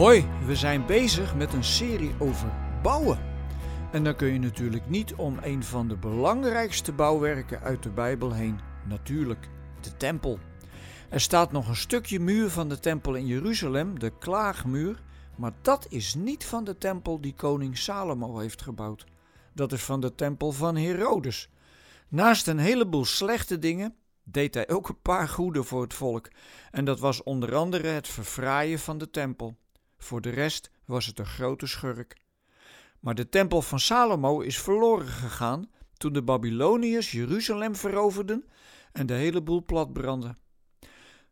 Hoi, we zijn bezig met een serie over bouwen. En dan kun je natuurlijk niet om een van de belangrijkste bouwwerken uit de Bijbel heen, natuurlijk de tempel. Er staat nog een stukje muur van de tempel in Jeruzalem, de klaagmuur, maar dat is niet van de tempel die koning Salomo heeft gebouwd. Dat is van de tempel van Herodes. Naast een heleboel slechte dingen deed hij ook een paar goede voor het volk. En dat was onder andere het verfraaien van de tempel. Voor de rest was het een grote schurk. Maar de tempel van Salomo is verloren gegaan toen de Babyloniërs Jeruzalem veroverden en de hele boel platbrandden.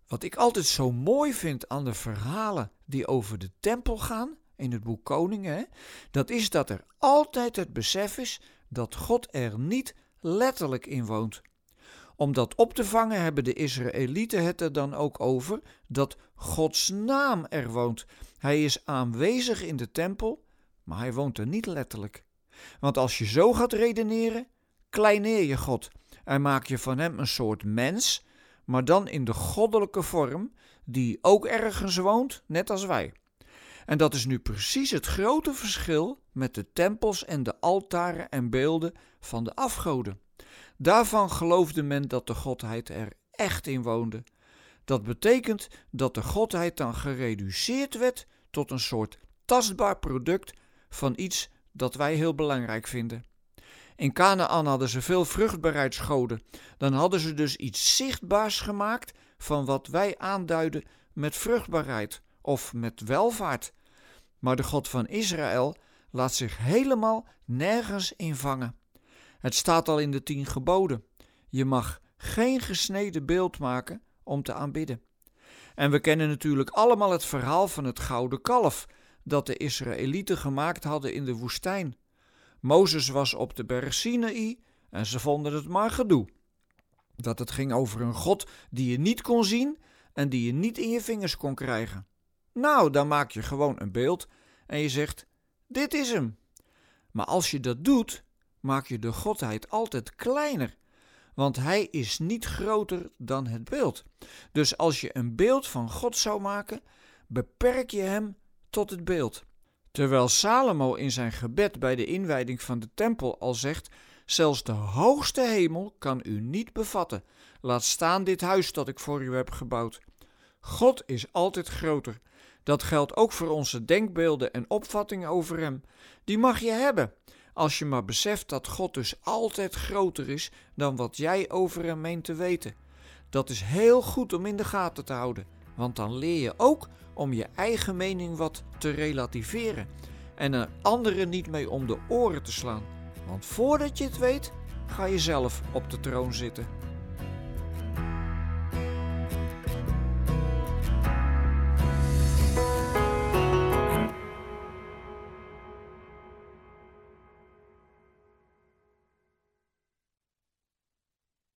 Wat ik altijd zo mooi vind aan de verhalen die over de tempel gaan, in het boek Koningen, dat is dat er altijd het besef is dat God er niet letterlijk in woont. Om dat op te vangen hebben de Israëlieten het er dan ook over dat Gods naam er woont. Hij is aanwezig in de tempel, maar hij woont er niet letterlijk. Want als je zo gaat redeneren, kleineer je God en maak je van hem een soort mens, maar dan in de goddelijke vorm, die ook ergens woont, net als wij. En dat is nu precies het grote verschil met de tempels en de altaren en beelden van de afgoden. Daarvan geloofde men dat de godheid er echt in woonde. Dat betekent dat de godheid dan gereduceerd werd tot een soort tastbaar product van iets dat wij heel belangrijk vinden. In Canaan hadden ze veel vruchtbaarheidsgoden. Dan hadden ze dus iets zichtbaars gemaakt van wat wij aanduiden met vruchtbaarheid of met welvaart. Maar de God van Israël laat zich helemaal nergens in vangen. Het staat al in de tien geboden. Je mag geen gesneden beeld maken om te aanbidden. En we kennen natuurlijk allemaal het verhaal van het gouden kalf dat de Israëlieten gemaakt hadden in de woestijn. Mozes was op de berg Sinaï en ze vonden het maar gedoe. Dat het ging over een God die je niet kon zien en die je niet in je vingers kon krijgen. Nou, dan maak je gewoon een beeld en je zegt: Dit is hem. Maar als je dat doet, maak je de godheid altijd kleiner, want hij is niet groter dan het beeld. Dus als je een beeld van God zou maken, beperk je hem tot het beeld. Terwijl Salomo in zijn gebed bij de inwijding van de tempel al zegt: Zelfs de hoogste hemel kan u niet bevatten. Laat staan dit huis dat ik voor u heb gebouwd. God is altijd groter. Dat geldt ook voor onze denkbeelden en opvattingen over Hem. Die mag je hebben, als je maar beseft dat God dus altijd groter is dan wat jij over Hem meent te weten. Dat is heel goed om in de gaten te houden, want dan leer je ook om je eigen mening wat te relativeren en er anderen niet mee om de oren te slaan. Want voordat je het weet, ga je zelf op de troon zitten.